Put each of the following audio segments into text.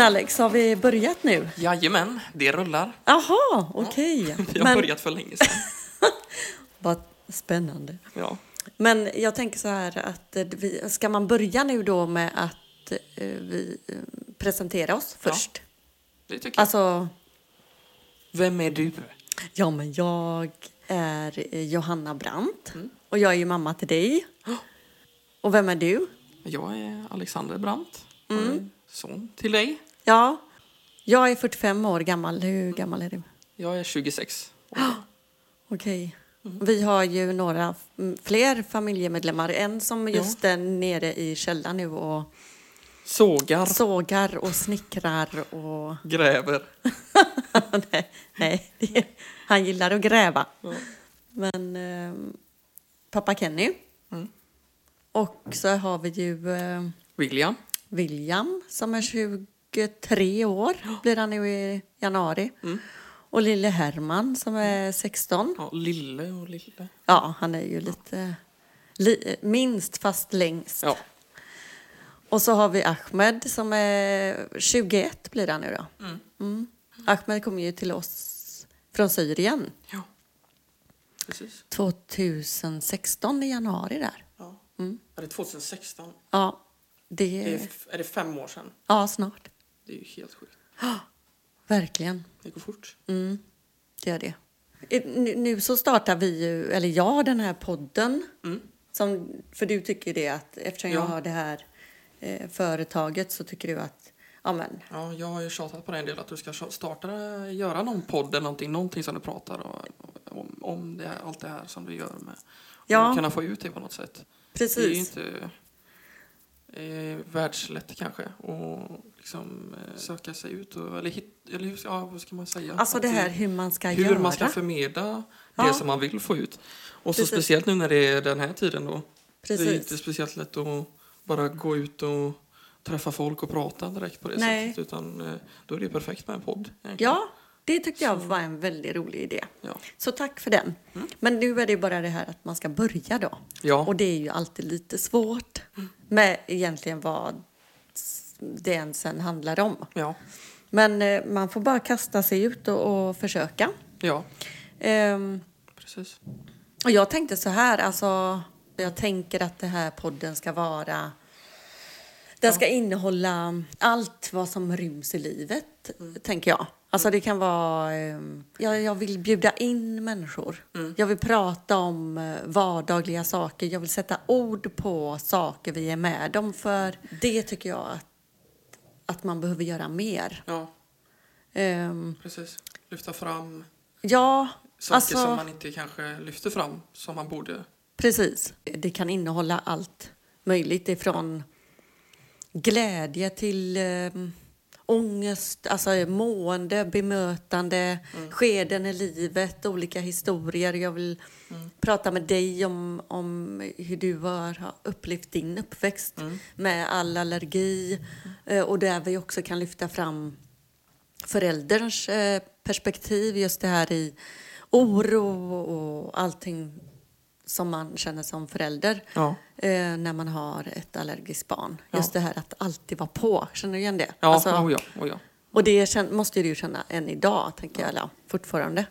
Men Alex, har vi börjat nu? Jajamän, det rullar. Jaha, okej. Vi har Men börjat för länge sedan. vad spännande. Ja. Men jag tänker så här att eh, vi, ska man börja nu då med att eh, vi eh, presenterar oss Ja. först? Det tycker jag. Alltså, Vem är du? ja men jag är Johanna Brandt Mm. och jag är ju mamma till dig. Och vem är du? Jag är Alexander Brandt. Mm. Son till dig. Ja, jag är 45 år gammal. Hur gammal är du? Jag är 26. Okej. Mm. Vi har ju några mm, fler familjemedlemmar. En som just är nere i källaren nu och Sågar, sågar och snickrar och... gräver. nej, nej, han gillar att gräva. Ja. Men eh, pappa Kenny. Mm. Och så har vi ju eh, William. William som är 23 år, blir han nu i januari. Mm. Och lille Herman som är 16. Ja, Lille och Lille. Ja, han är ju lite li, minst fast längst. Ja. Och så har vi Ahmed som är 21 blir han nu då. Mm. Mm. Ahmed kom ju till oss från Syrien ja. Precis. 2016 i januari där. Ja. Mm. Är det 2016? Ja, Det det är, är det fem år sedan? ja snart. Det är ju helt sjukt. Verkligen. Det går fort. Mm, det gör det. I- Nu, så startar vi ju, eller jag, den här podden. Mm. Som, för du tycker det att eftersom jag Ja. har det här eh, företaget så tycker du att, ja men, Ja, jag har ju tjatat på dig en del att du ska starta, göra någon podd eller någonting, någonting som du pratar och, om, om det här, allt det här som du gör med. Ja. Och kunna få ut det på något sätt. precis. Det är ju inte eh, världslätt kanske och liksom eh, söka sig ut och, eller, hit, eller hur, ja, vad ska man säga? Alltså det här hur man ska hur göra. man ska förmedla Ja. det som man vill få ut. Och så Precis. speciellt nu när det är den här tiden då. Det är Precis. inte speciellt lätt att bara gå ut och träffa folk och prata direkt på det Nej. sättet. Utan eh, då är det perfekt med en podd. egentligen. Ja, det tyckte jag Så- var en väldigt rolig idé. Ja. Så tack för den. Mm. Men nu är det bara det här att man ska börja då. Ja. Och det är ju alltid lite svårt med egentligen vad det än sen handlar om. ja. Men eh, man får bara kasta sig ut och, och försöka. Ja, Ehm, precis. och jag tänkte så här, alltså, jag tänker att det här podden ska vara den ska innehålla allt vad som ryms i livet, tänker jag. Alltså det kan vara... ehm, jag, jag vill bjuda in människor. Jag vill prata om eh, vardagliga saker. Jag vill sätta ord på saker vi är med om. För det tycker jag att, att man behöver göra mer. Ja, Ehm, precis. Lyfta fram ja, saker alltså... som man inte kanske lyfter fram som man borde. Precis. Det kan innehålla allt möjligt ifrån glädje till eh, ångest, alltså mående, bemötande, skeden i livet, olika historier. Jag vill prata med dig om, om hur du har upplevt din uppväxt med all allergi. Eh, och där vi också kan lyfta fram förälderns eh, perspektiv, just det här i oro och allting som man känner som förälder Ja, eh, när man har ett allergiskt barn. Ja. Just det här att alltid vara på. Känner du igen det? ja, Alltså, oh ja, oh ja. och det måste du känna än idag, tänker jag, eller fortfarande.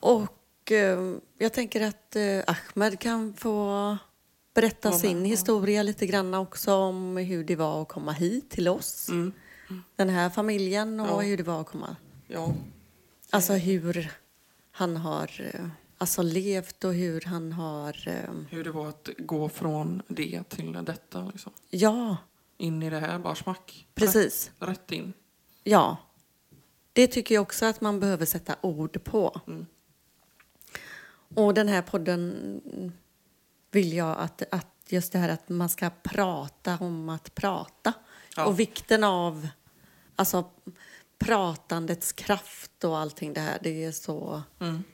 Och eh, jag tänker att eh, Ahmed kan få berätta sin historia lite grann också om hur det var att komma hit till oss. Mm. Den här familjen och hur det var att komma Ja, Alltså hur han har eh, alltså levt och hur han har... eh, hur det var att gå från det till detta. Liksom. Ja, In i det här, bara smack. precis. Rätt, rätt in. Ja. Det tycker jag också att man behöver sätta ord på. Mm. Och den här podden vill jag att, att just det här att man ska prata om att prata. Ja. Och vikten av alltså pratandets kraft och allting det här. Det är så Mm.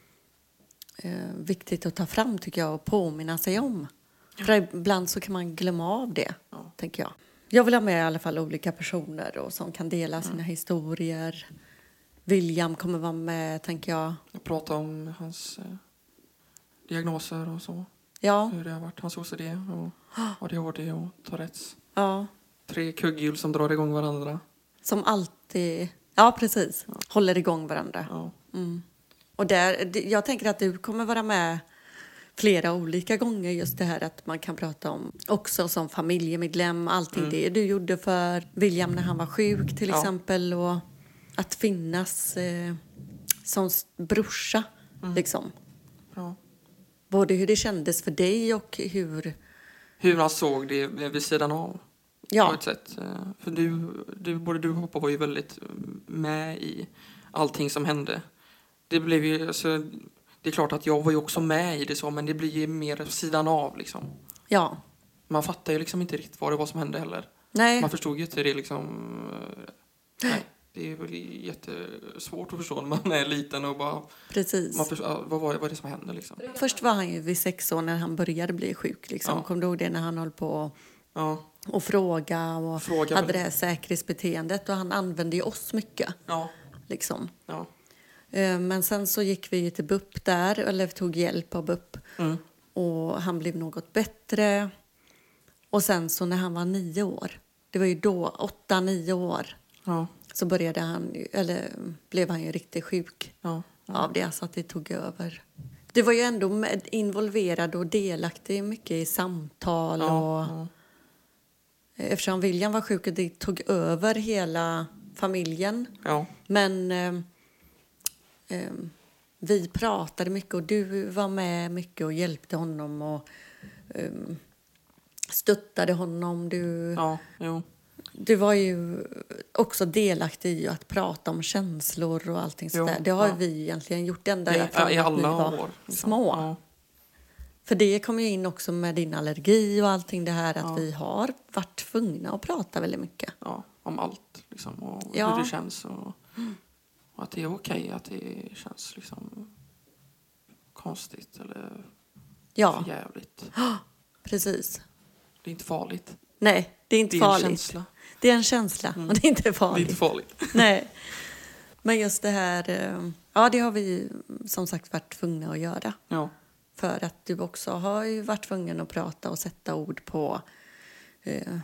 Eh, viktigt att ta fram tycker jag och påminna sig om. För ibland så kan man glömma av det, Ja. tänker jag. Jag vill ha med i alla fall olika personer och som kan dela sina historier. William kommer vara med, tänker jag. Jag pratade om hans eh, diagnoser och så. Ja, Hur det har varit, hans OCD och ADHD och Tourettes. ja, Tre kugghjul som drar igång varandra. Som alltid, ja precis, håller igång varandra. Ja. Och där, jag tänker att du kommer vara med flera olika gånger just det här att man kan prata om också som familjemedlem, allting det du gjorde för William när han var sjuk till Ja. exempel och att finnas eh, som brorsa liksom. Ja. Både hur det kändes för dig och hur, Hur han såg det vid sidan av. På ja, ett sätt. Eh, För du, du, både du och pappa var ju väldigt eh, med i allting som hände. Det blev ju, alltså, det är klart att jag var ju också med i det så, men det blir ju mer sidan av liksom. ja, Man fattar ju liksom inte riktigt vad det var som hände heller. nej, Man förstod ju inte det liksom. eh, Nej, det är väl jättesvårt att förstå när man är liten och bara, precis. man förstår, vad var vad är det som hände liksom. Först var han ju vid sex år när han började bli sjuk. Liksom. Ja. Kom du ihåg det när han höll på Ja, och fråga och Fråga hade väl. det här säkerhetsbeteendet och han använde ju oss mycket. ja, Liksom. ja. Eh, Men sen så gick vi till BUP där, eller tog hjälp av BUP Mm. och han blev något bättre. Och sen så när han var nio år, det var ju då, åtta, nio år, Ja, så började han, eller blev han ju riktigt sjuk ja, av det, så att det tog över. Du var ju ändå med, involverad och delaktig mycket i samtal och ja, ja. eftersom William var sjuk och det tog över hela familjen. ja. Men eh, vi pratade mycket och du var med mycket och hjälpte honom och eh, stöttade honom. Du, ja, jo. du var ju också delaktig i att prata om känslor och allting Jo, sådär. Det har ja. vi egentligen gjort ända I, ifrån I att alla ni var år. liksom. små. Ja, För det kom ju in också med din allergi och allting det här att Ja. vi har varit tvungna att prata väldigt mycket. ja, om allt liksom. Och Ja. hur det känns och, och att det är okej att det känns liksom konstigt eller Ja, jävligt. precis. Det är inte farligt. Nej, det är inte Det är en farligt. känsla. Det är en känsla och det är inte Det är farligt. inte farligt. Nej. Men just det här, eh, ja det har vi som sagt varit tvungna att göra. Ja, För att du också har ju varit tvungen att prata och sätta ord på eh,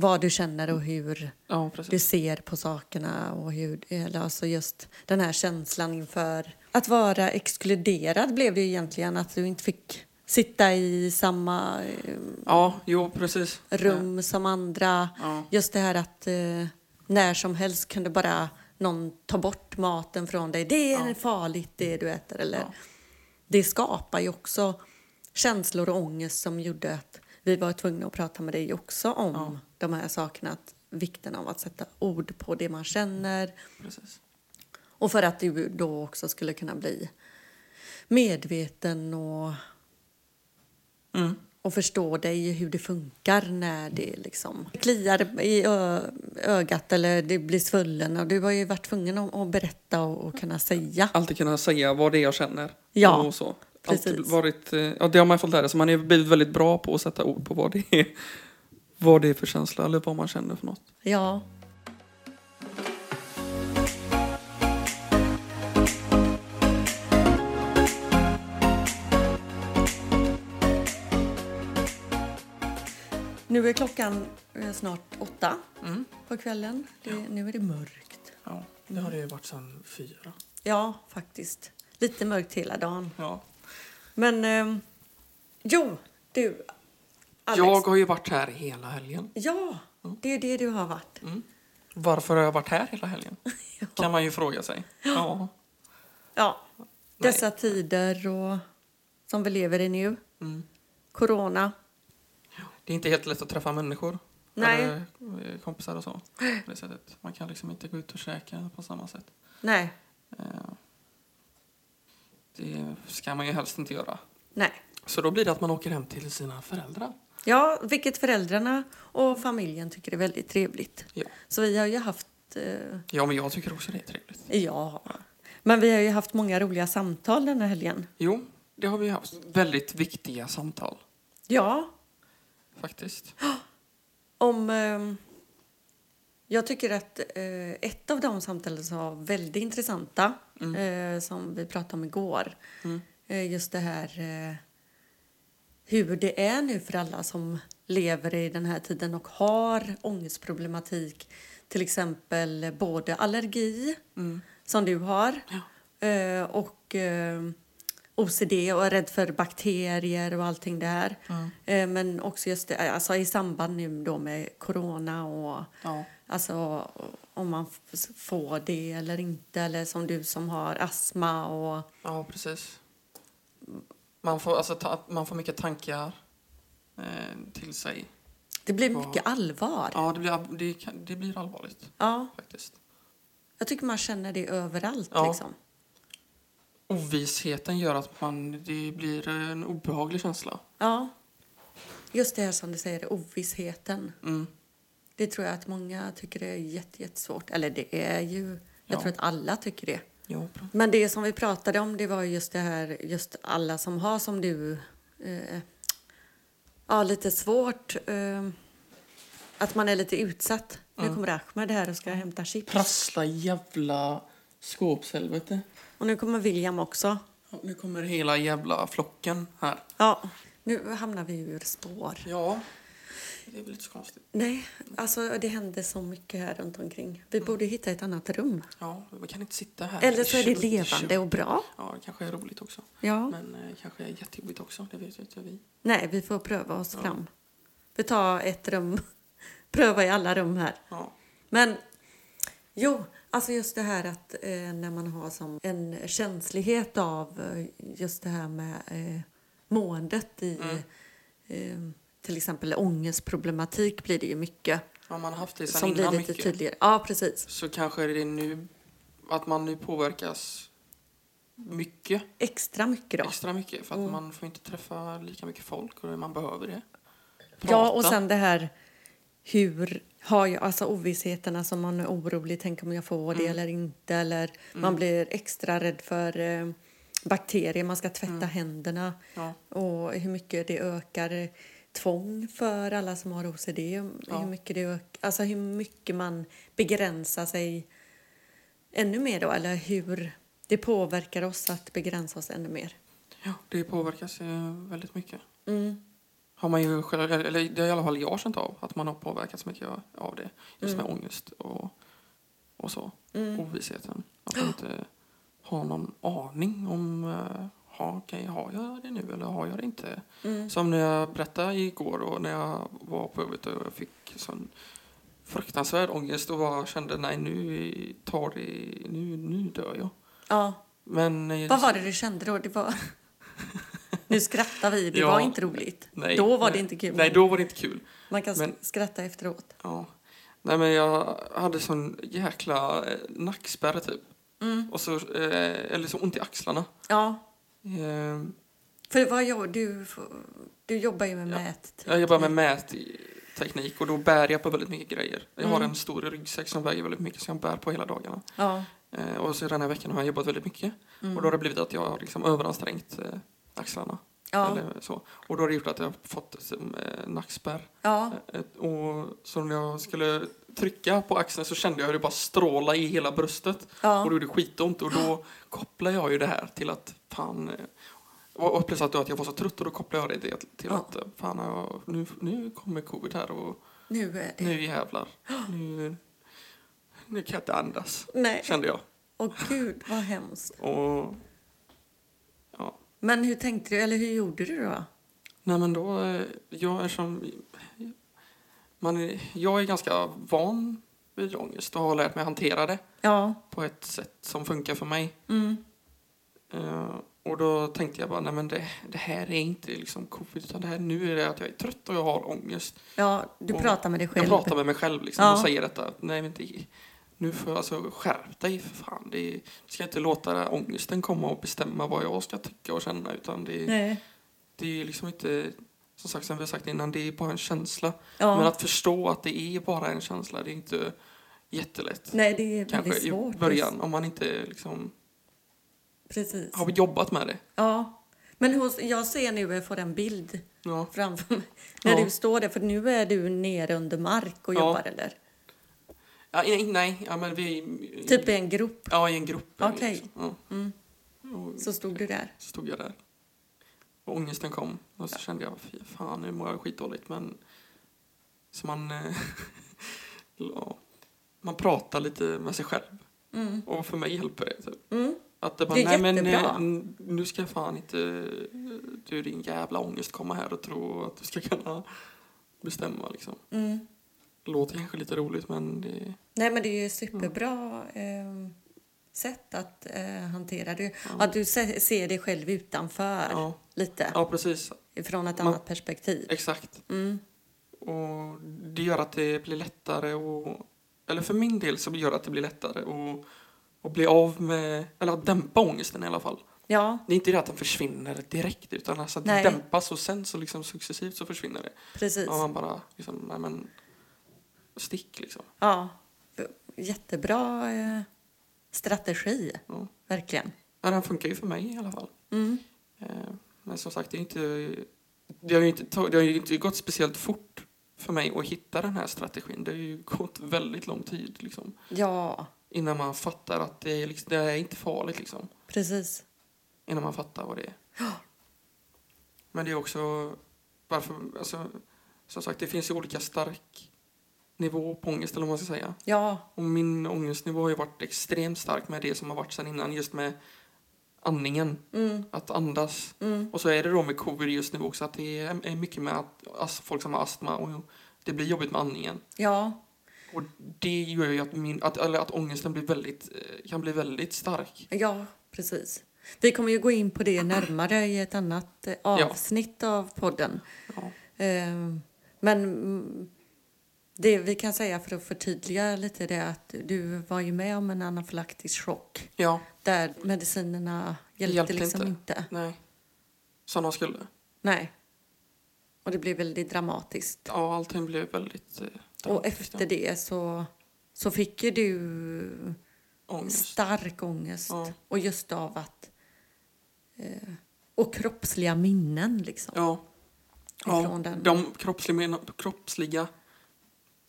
vad du känner och hur ja du ser på sakerna och hur, eller alltså just den här känslan inför att vara exkluderad blev det ju egentligen att du inte fick sitta i samma eh, Ja, jo precis. rum som andra. Ja, Just det här att eh, när som helst kunde bara någon ta bort maten från dig. Det är Ja. farligt det du äter. Eller, Ja. Det skapar ju också känslor och ångest som gjorde att vi var tvungna att prata med dig också om Ja. de här sakerna. Att vikten av att sätta ord på det man känner. precis. Och för att du då också skulle kunna bli medveten och, Mm. och förstå dig hur det funkar när det liksom kliar i ögat eller det blir svullen. Och du har ju varit tvungen att, att berätta och, och kunna säga. Alltid kunna säga vad det är jag känner. Ja, och så. Alltid precis. varit, eh, ja, det har man fått lära sig. Man har blivit väldigt bra på att sätta ord på vad det är. Vad det är för känsla eller vad man känner för något. Ja. Nu är klockan eh, snart åtta Mm. på kvällen. Det, Nu är det mörkt. Ja, det har det ju varit sedan fyra. Ja, faktiskt. Lite mörkt hela dagen. Ja. Men, ehm, jo, du, Alex. Jag har ju varit här hela helgen. Ja, det är det du har varit. Varför har jag varit här hela helgen? Kan man ju fråga sig. Ja. Ja, dessa tider och, som vi lever i nu. Mm. Corona. Det är inte helt lätt att träffa människor. Nej. Eller eh, kompisar och så. Man kan liksom inte gå ut och käka på samma sätt. Nej, Eh, Det ska man ju helst inte göra. nej. Så då blir det att man åker hem till sina föräldrar. Ja, vilket föräldrarna och familjen tycker är väldigt trevligt. Ja. Så vi har ju haft... Eh, Ja, men jag tycker också det är trevligt. ja. Men vi har ju haft många roliga samtal den här helgen. Jo, det har vi haft. Väldigt viktiga samtal, Ja, faktiskt. om... Eh, jag tycker att eh, ett av de samtalen som var väldigt intressanta, eh, som vi pratade om igår, Mm. eh, just det här eh, hur det är nu för alla som lever i den här tiden och har ångestproblematik till exempel både allergi, Mm. som du har, Ja. eh, och eh, OCD och är rädd för bakterier och allting det här. Mm. Men också just det, alltså i samband nu då med corona och Ja. Alltså om man får det eller inte eller som du som har astma och ja, precis. Man får, alltså, ta, man får mycket tankar eh, till sig. det blir mycket allvar. Ja, det blir, det, kan- det blir allvarligt Ja, faktiskt. jag tycker man känner det överallt Ja. liksom. Ovissheten gör att man, det blir en obehaglig känsla. Ja. Just det här som du säger, ovissheten. Mm. Det tror jag att många tycker är jätte- jättesvårt. Eller det är ju, jag Ja. tror att alla tycker det. Jo. Men det som vi pratade om det var just det här, just alla som har som du, eh, ja lite svårt, eh, att man är lite utsatt. Nu Mm. kommer Ahmed här och ska hämta chips. Prassla jävla skåpshelvete. Och nu kommer William också. Ja, nu kommer hela jävla flocken här. Ja, nu hamnar vi ur spår. Ja, det är väl lite så konstigt. Nej, alltså det händer så mycket här runt omkring. Vi borde hitta ett annat rum. Ja, vi kan inte sitta här. Eller så är det levande och bra. Ja, det kanske är roligt också. Ja. Men eh, kanske är jättejobbigt också. Det vet ju inte vi. Nej, vi får pröva oss Ja. fram. Vi tar ett rum. Pröva i alla rum här. Ja. Men jo, alltså just det här att eh, när man har som en känslighet av eh, just det här med eh, måendet i Mm. eh, till exempel ångestproblematik blir det ju mycket Om man har haft det sen som blir innan lite mycket tydligare. Ja, precis. så kanske det är nu att man nu påverkas mycket, Extra mycket då. extra mycket för att Mm. man får inte träffa lika mycket folk och man behöver det. Ja, och Prata. sen det här hur har jag, alltså ovissheten, alltså man är orolig, tänk om jag får det Mm. eller inte, eller man Mm. blir extra rädd för eh, bakterier, man ska tvätta Mm. händerna Ja, och hur mycket det ökar eh, tvång för alla som har OCD, Ja. hur mycket det alltså hur mycket man begränsar sig ännu mer då, eller hur det påverkar oss att begränsa oss ännu mer. ja, det påverkas eh, väldigt mycket. Mm. Har man ju själv, eller det har i alla fall jag känt av, att man har påverkats mycket av det. Just Mm. med ångest och, och så. Mm. Ovissheten. Att man inte har någon aning om, uh, ha, okej, har jag det nu eller har jag det inte? Mm. Som när jag berättade igår och när jag var på jobbet och jag fick sån fruktansvärd ångest och bara kände nej nu tar det, nu, nu dör jag. Ja, Men eh, vad var det du kände då? Det var... nu skrattar vi, det Ja. var inte roligt. nej, då var det nej. inte kul. Nej, då var det inte kul. Man kan men- skratta efteråt. Ja. Nej men jag hade sån jäkla eh, nackspärr typ. Mm. Och så, eh, eller så ont i axlarna. Ja, Eh, för vad jag, du, du jobbar ju med Ja. mät. jag jobbar med mätteknik och då bär jag på väldigt mycket grejer. Jag har Mm. en stor ryggsäck som väger väldigt mycket som jag bär på hela dagarna. Ja. Eh, och så den här veckan har jag jobbat väldigt mycket. Mm. Och då har det blivit att jag har liksom överansträngt eh, axlarna. ja. Eller så. Och då har det gjort att jag har fått eh, nackspärr. ja. Eh, och så när jag skulle trycka på axeln så kände jag hur det bara stråla i hela bröstet. Och ja. då gjorde det skitont och då kopplar jag ju det här till att fan... eh, Och och plus att, jag var så trött och då kopplar jag det till, till Ja. att eh, fan jag, nu, nu kommer covid här och Nu är det. nu jävlar. Nu, nu kan jag inte andas, Nej, kände jag. åh gud vad hemskt. Och ja, Men hur tänkte du, eller hur gjorde du då? nej men då, eh, jag är som... Man är, jag är ganska van vid ångest och har lärt mig hantera det Ja. på ett sätt som funkar för mig. Mm. Eh, och då tänkte jag bara, nej men det, det här är inte liksom covid, utan det här, nu är det att jag är trött och jag har ångest. Ja, du Och pratar med dig själv. Jag pratar med mig själv liksom Ja. och säger detta, nej men det, nu får jag alltså skärp dig för fan. Det, du ska inte låta ångesten komma och bestämma vad jag ska tycka och känna, utan det, Nej. det är liksom inte, som sagt som vi har sagt innan, det är bara en känsla. Ja. Men att förstå att det är bara en känsla, det är inte jättelätt. Nej, det är Kanske väldigt svårt. i början, om man inte liksom Precis. har jobbat med det. Ja. Men hos, jag ser nu, jag får en bild Ja. framför mig. När Ja. du står där, för nu är du nere under mark och jobbar eller? Ja, nej, ja, men vi... Typ i en grupp. Ja, i en grupp. Okej. Liksom. Ja. Mm. Så stod du där. så stod jag där. Och ångesten kom. Och så kände jag, fy fan, nu mår jag skitdåligt. Men... Så man... eh, man pratar lite med sig själv. Mm. Och för mig hjälper det. Typ. Mm. Att det bara, Det är nej men jättebra. eh, n- nu ska fan inte du din jävla ångest komma här och tro att du ska kunna bestämma liksom. Mm. Låter kanske lite roligt men det, Nej, men det är ju superbra eh, sätt att eh, hantera det. Ja. Att du se, ser dig själv utanför ja, lite, ja precis, från ett Man- annat perspektiv. exakt. Mm. Och det gör att det blir lättare och eller för min del så gör det att det blir lättare att, att bli av med, eller att dämpa ångesten i alla fall. Ja, Det är inte det att den försvinner direkt utan alltså att Nej. det dämpas och sen så liksom successivt så försvinner det. precis. Ja, man bara liksom, nej men stick liksom. Ja, jättebra eh, strategi, Ja. verkligen. Ja, den funkar ju för mig i alla fall. Mm. Eh, Men som sagt, det, är inte, det, har ju inte, det har inte gått speciellt fort för mig att hitta den här strategin. Det har ju gått väldigt lång tid liksom, Ja, innan man fattar att det är, liksom, det är inte farligt. Liksom, precis. innan man fattar vad det är. Men det är också varför, alltså, som sagt, det finns ju olika stark nivå på ångest, eller vad man ska säga. Ja, Och min ångestnivå har ju varit extremt stark med det som har varit sedan innan, just med andningen, mm, att andas. mm, Och så är det då med covid just nu också att det är mycket med att folk som har astma och det blir jobbigt med andningen. ja, Och det gör ju att, min, att, eller att ångesten blir väldigt, eh, kan bli väldigt stark. ja, precis. Vi kommer ju gå in på det närmare i ett annat eh, avsnitt av podden. Ja. Eh, Men det vi kan säga för att förtydliga lite det är att du var ju med om en anafylaktisk chock ja, där medicinerna hjälpte, Hjälpte liksom inte. inte. nej. Som de skulle. Nej. Och det blev väldigt dramatiskt. Ja, allting blev väldigt... Eh, Och dramatiskt, efter det så, så fick ju du. Ångest. stark ångest. Ja. Och just av att... Eh, och kroppsliga minnen liksom. Ja. Ifrån ja den. de kroppsliga, kroppsliga,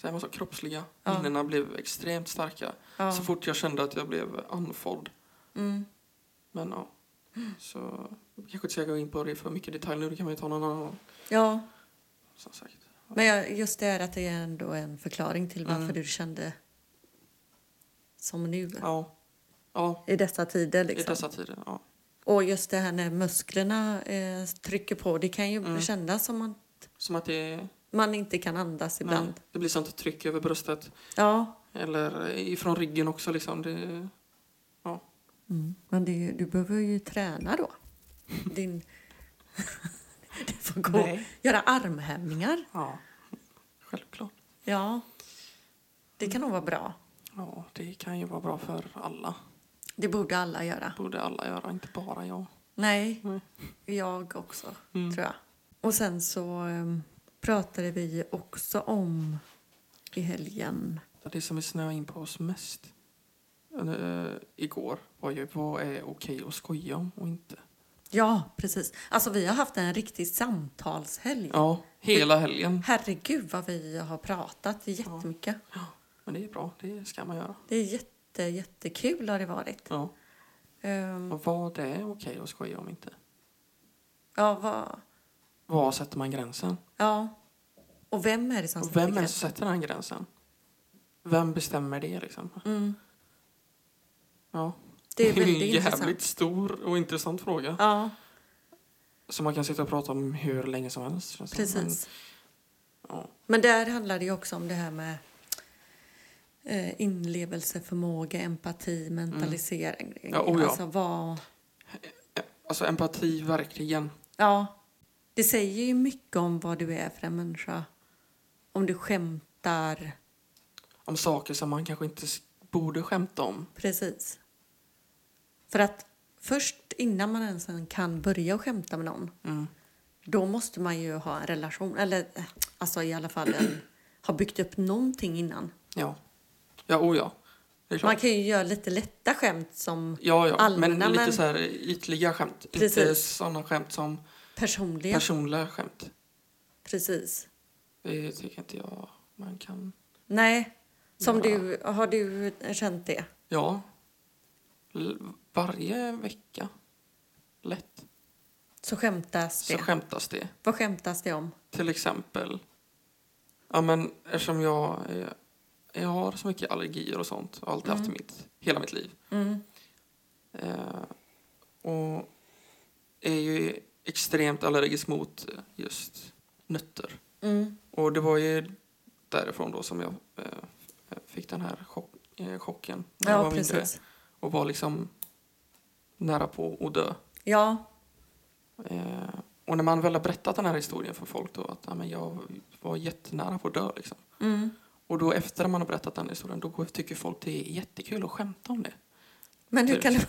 säger man så, kroppsliga Ja. minnena blev extremt starka. Ja. Så fort jag kände att jag blev andfådd. Mm. Men ja, så jag kanske inte ska gå in på det för mycket detalj nu. Det kan man ju ta någon annan ja, Som sagt. men just det är att det är ändå en förklaring till varför Mm. du kände som nu Ja. Ja, i dessa tider. i Liksom. dessa tider. Ja. Och just det här när musklerna eh, trycker på, det kan ju Mm. kännas som att Som att det, man inte kan andas ibland. nej, det blir sånt tryck över bröstet. Ja, Eller ifrån ryggen också. Liksom. Det, mm. men det, du behöver ju träna då. Din... du får gå göra armhävningar. Ja, självklart. Ja, det kan nog vara bra. Ja, det kan ju vara bra för alla. Det borde alla göra. borde alla göra, inte bara jag. Nej, Nej. jag också, Mm. tror jag. Och sen så um, pratade vi också om i helgen. Det som vi snöade in på oss mest eh, igår var ju vad är okej att skoja om och inte. Ja, precis. Alltså vi har haft en riktig samtalshelg. Ja, hela helgen. Herregud vad vi har pratat jättemycket. Men det är bra, det ska man göra. Det är jätte, jättekul har det varit. Ja. Um, Och vad är okej att skoja om inte? ja, vad, Var sätter man gränsen? ja. Och vem är det som Och sätter vem är det som sätter den gränsen? Vem bestämmer det liksom? Mm. Ja. Det är ju väldigt en jävligt intressant. stor och intressant fråga. Ja, Som man kan sitta och prata om hur länge som helst. känns det som. precis. Men, ja. Men där handlar det ju också om det här med eh, inlevelseförmåga, empati, mentalisering. Mm. Ja, oh ja. Alltså vad... Alltså empati, verkligen. Ja, det säger ju mycket om vad du är för en människa. Om du skämtar, Om saker som man kanske inte borde skämta om. precis. För att först innan man ens kan börja skämta med någon, Mm. då måste man ju ha en relation. Eller eh, alltså i alla fall en, ha byggt upp någonting innan. Ja. Ja, oh ja. Man kan ju göra lite lätta skämt som Ja, ja. allmänna, men lite men- så här ytliga skämt. Inte Precis. sådana skämt som personliga. personliga skämt. precis. Det tycker inte jag man kan. Nej, som du, har du känt det? Ja. L- varje vecka. Lätt. Så skämtas det. Så skämtas det. Vad skämtas det om? Till exempel. Ja, men eftersom jag jag har så mycket allergier och sånt. Har alltid haft i mitt, hela mitt liv. Mm. Eh, och är ju extremt allergisk mot eh, just nötter. Mm. Och det var ju därifrån då som jag eh, fick den här chock, eh, chocken när jag Ja, var mindre. precis. Och var liksom nära på att dö. Ja, Eh, och när man väl har berättat den här historien för folk då att ja, men jag var jättenära på att dö liksom. mm. Och då efter man har berättat den historien då tycker folk det är jättekul att skämta om det. men hur Typ. kan det...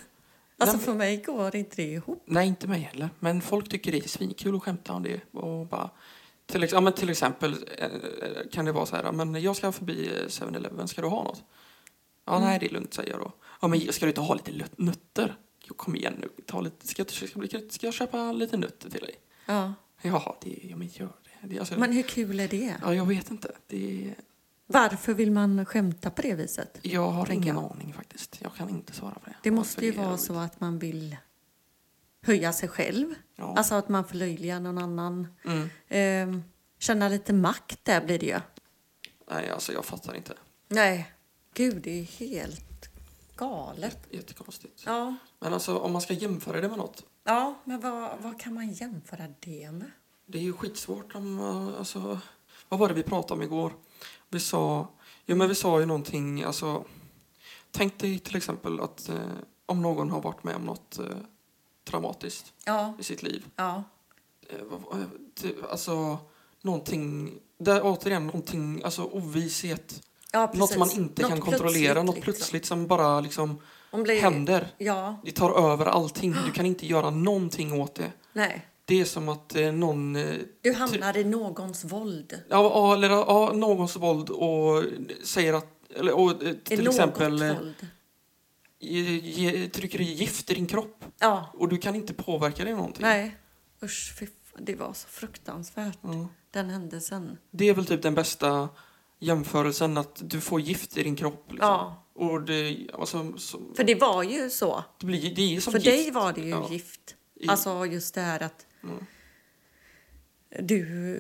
Alltså för mig går inte det ihop. Nej, inte mig heller. Men folk tycker det är svinkul att skämta om det. Och bara, till, ja, men till exempel eh, kan det vara så här, ja, men jag ska förbi eh, 7-Eleven, ska du ha något? Ja, Mm. nej det är lugnt säger jag då. Ja, men ska du inte ha lite nötter? Jo, kom igen nu, ta lite, ska, ska, bli- ska jag köpa lite nötter till dig? Ja. Jaha, det, ja, men gör det. det alltså, Men hur kul är det? Ja, jag vet inte. Det, Varför vill man skämta på det viset? jag har Tänker ingen aning faktiskt. Jag kan inte svara på det. Det måste Varför ju vara så att man vill höja sig själv. Ja. Alltså att man förlöjligar någon annan. Mm. Ehm, känna lite makt där blir det ju. Nej, alltså jag fattar inte. Nej, gud det är helt galet. Jättekonstigt. Ja, Men alltså om man ska jämföra det med något. ja men vad, vad kan man jämföra det med? Det är ju skitsvårt om, alltså, vad var det vi pratade om igår? Vi sa, jo men vi sa ju någonting, alltså, tänk dig till exempel att eh, om någon har varit med om något eh, traumatiskt Ja, i sitt liv. ja, Eh, det, alltså, någonting, där återigen någonting, alltså ovisshet. ja precis. Något man inte Något kan kontrollera, plötsligt, något liksom. plötsligt som bara liksom Om blir, händer. Ja, Det tar över allting, du kan inte göra någonting åt det. nej. Det är som att eh, någon eh, Du hamnar i någons våld. Ja, eller ja, någons våld och säger att... Eller, och, eh, till exempel våld. ge, ge, trycker i gift i din kropp Ja, och du kan inte påverka det någonting. nej. Usch, fy det var så fruktansvärt, Ja. den händelsen. Det är väl typ den bästa jämförelsen att du får gift i din kropp. Liksom. Ja, Och det, alltså, så, för det var ju så. det, blir, det är som För gift. dig var det ju Ja. gift. Alltså just det här att Mm. du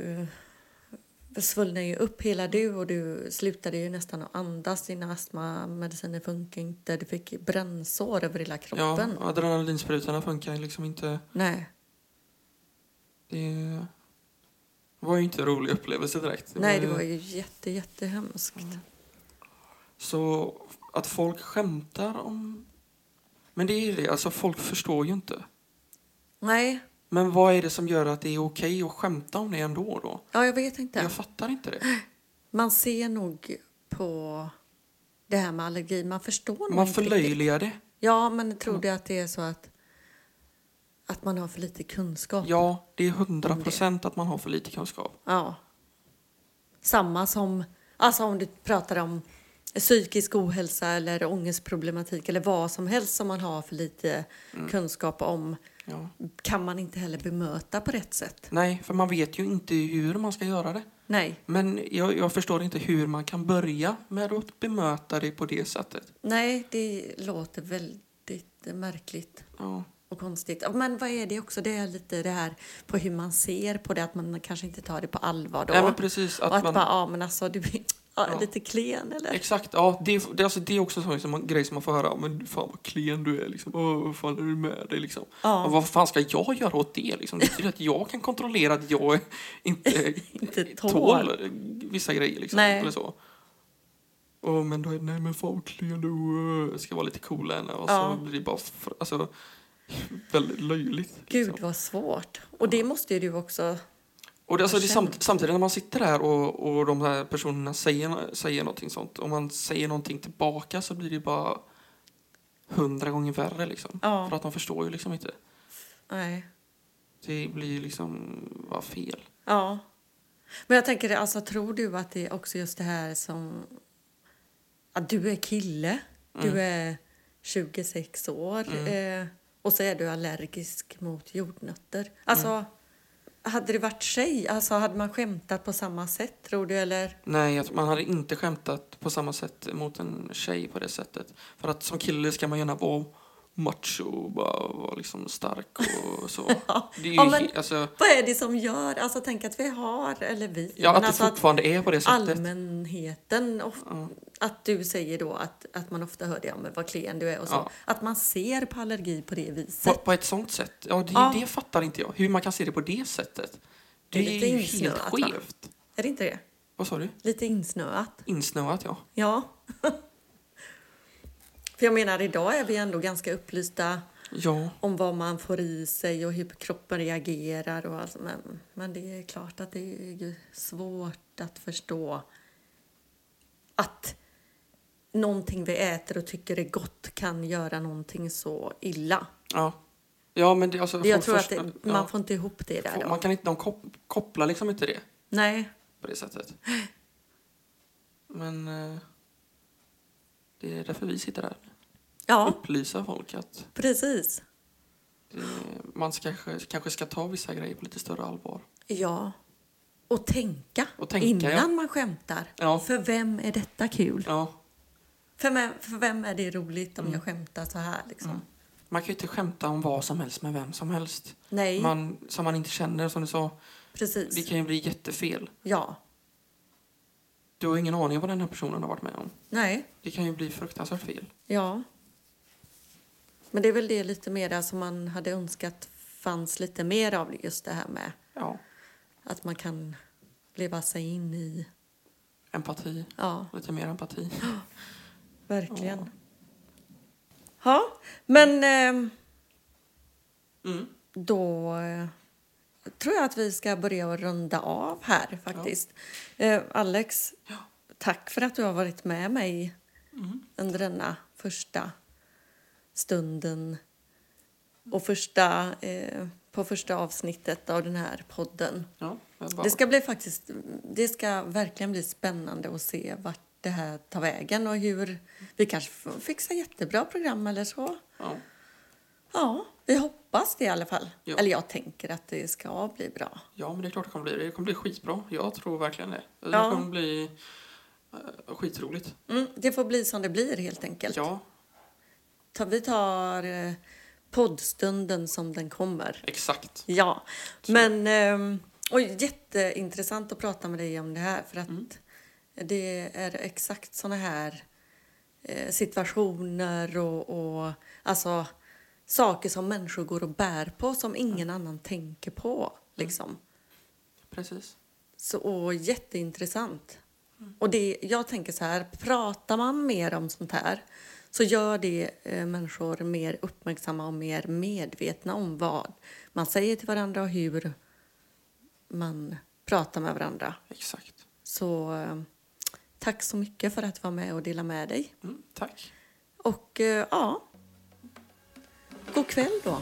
eh, svullnade ju upp hela du och du slutade ju nästan att andas. Dina astmamediciner funkar inte. Du fick brännsår över hela Ja, kroppen. adrenalinsprutorna funkar liksom inte. Nej, Det var ju inte en rolig upplevelse direkt. nej, det var ju jätte, jättehemskt. Så att folk skämtar om... Men det är ju det, alltså folk förstår ju inte. Nej, Men vad är det som gör att det är okej att skämta om det ändå då? ja, jag vet inte. Jag fattar inte det. Man ser nog på det här med allergi. Man förstår nog Man förlöjligar det. Ja, men tror du att det är så att, att man har för lite kunskap? Ja, det är hundra procent att man har för lite kunskap. Ja. Samma som alltså om du pratar om psykisk ohälsa eller ångestproblematik eller vad som helst som man har för lite Mm. kunskap om Ja. kan man inte heller bemöta på rätt sätt. Nej, för man vet ju inte hur man ska göra det. Nej, Men jag, jag förstår inte hur man kan börja med att bemöta det på det sättet. nej, det låter väldigt märkligt Ja, och konstigt. Men vad är det också? Det är lite det här på hur man ser på det, att man kanske inte tar det på allvar då. Men precis. och Att att man, bara, ja men alltså du ja, Ja. lite klen eller? Exakt, ja. Det, är- det, alltså, det är också en sån som man- grej som man får höra. Men fan vad klen du är liksom. Åh, vad fan är du med dig liksom? Ja. Och vad fan ska jag göra åt det liksom? Det betyder att jag kan kontrollera att jag inte, Inte tål. tål vissa grejer liksom. Nej. Eller så. Åh, men då är det, nej men fan vad klen du är. Ska vara lite cool än. Och Ja. så blir det bara alltså, väldigt löjligt. Gud liksom. vad svårt. Och det måste ju du också... Och det, alltså, det samt, samtidigt när man sitter här och, och de här personerna säger, säger någonting sånt. Om man säger någonting tillbaka så blir det bara hundra gånger värre liksom. Ja. För att de förstår ju liksom inte. Nej. Det blir ju liksom bara fel. Ja. Men jag tänker, alltså, tror du att det är också just det här som... Att du är kille, Mm. du är 26 år eh, och så är du allergisk mot jordnötter. Alltså, Mm hade det varit tjej, alltså, hade man skämtat på samma sätt, tror du? Eller? Nej, man hade inte skämtat på samma sätt mot en tjej på det sättet. För att som kille ska man gärna vara macho och bara vara liksom stark och så. Ja. Det är Ja, men- alltså, Vad är det som gör, alltså tänk att vi har, eller vi, ja, att det alltså fortfarande är på det sättet. allmänheten, of, Ja. att du säger då att, att man ofta hör det, ja, men vad klen du är och så. Ja. Att man ser på allergi på det På, viset. på ett sånt sätt. Ja, det, det fattar inte jag. Hur man kan se det på det sättet. Det Det är är, ju helt insnöat, va? skevt. Är det inte det? Vad sa du? Lite insnöat. Insnöat, ja. Ja. För jag menar, idag är vi ändå ganska upplysta Ja, om vad man får i sig och hur kroppen reagerar. Och allt. Men, men det är klart att det är svårt att förstå att någonting vi äter och tycker är gott kan göra någonting så illa. ja. Ja, men det, alltså, Det, jag tror att först- det, ja, man får inte ihop det där får-. Man kan inte, de kop, kopplar liksom inte det Nej, på det sättet. Men eh, det är därför vi sitter här. ja, Upplysa folk att precis. det, man ska, kanske, kanske ska ta vissa grejer på lite större allvar. Ja. Och tänka, Och tänka, innan ja. man skämtar. Ja. För vem är detta kul? Ja, För, vem, för vem är det roligt Mm. om jag skämtar så här? Liksom? man kan ju inte skämta om vad som helst med vem som helst. Nej, Man, som man inte känner, som du sa. precis. Det kan ju bli jättefel. Ja, Du har ingen aning om vad den här personen har varit med om. nej, Det kan ju bli fruktansvärt fel. ja. Men det är väl det lite mer som man hade önskat fanns lite mer av just det här med Ja, att man kan leva sig in i, empati. ja, Lite mer empati. verkligen. Ja, men ehm, Mm. då eh, tror jag att vi ska börja runda av här faktiskt. Eh, Alex, Ja. tack för att du har varit med mig Mm. under denna första stunden och första, eh, på första avsnittet av den här podden. Ja, det ska bli faktiskt, det ska verkligen bli spännande att se vart det här tar vägen och hur vi kanske får fixa jättebra program eller så. Ja. Ja, vi hoppas det i alla fall. Ja. Eller jag tänker att det ska bli bra. ja, men det är klart det kommer bli det. Kommer bli skitbra. Jag tror verkligen det. Det Ja. kommer bli uh, skitroligt. Mm, det får bli som det blir helt enkelt. Ja, Ta, vi tar eh, poddstunden som den kommer. exakt. Ja, men ehm, och jätteintressant att prata med dig om det här för att Mm. det är exakt såna här eh, situationer och, och alltså saker som människor går och bär på som ingen annan tänker på. Liksom. Precis. Så, och jätteintressant. Och det, jag tänker så här, pratar man mer om sånt här så gör det eh, människor mer uppmärksamma och mer medvetna om vad man säger till varandra och hur man pratar med varandra. Exakt. Så eh, tack så mycket för att du var med och delade med dig. Mm, tack. Och eh, ja, god kväll då.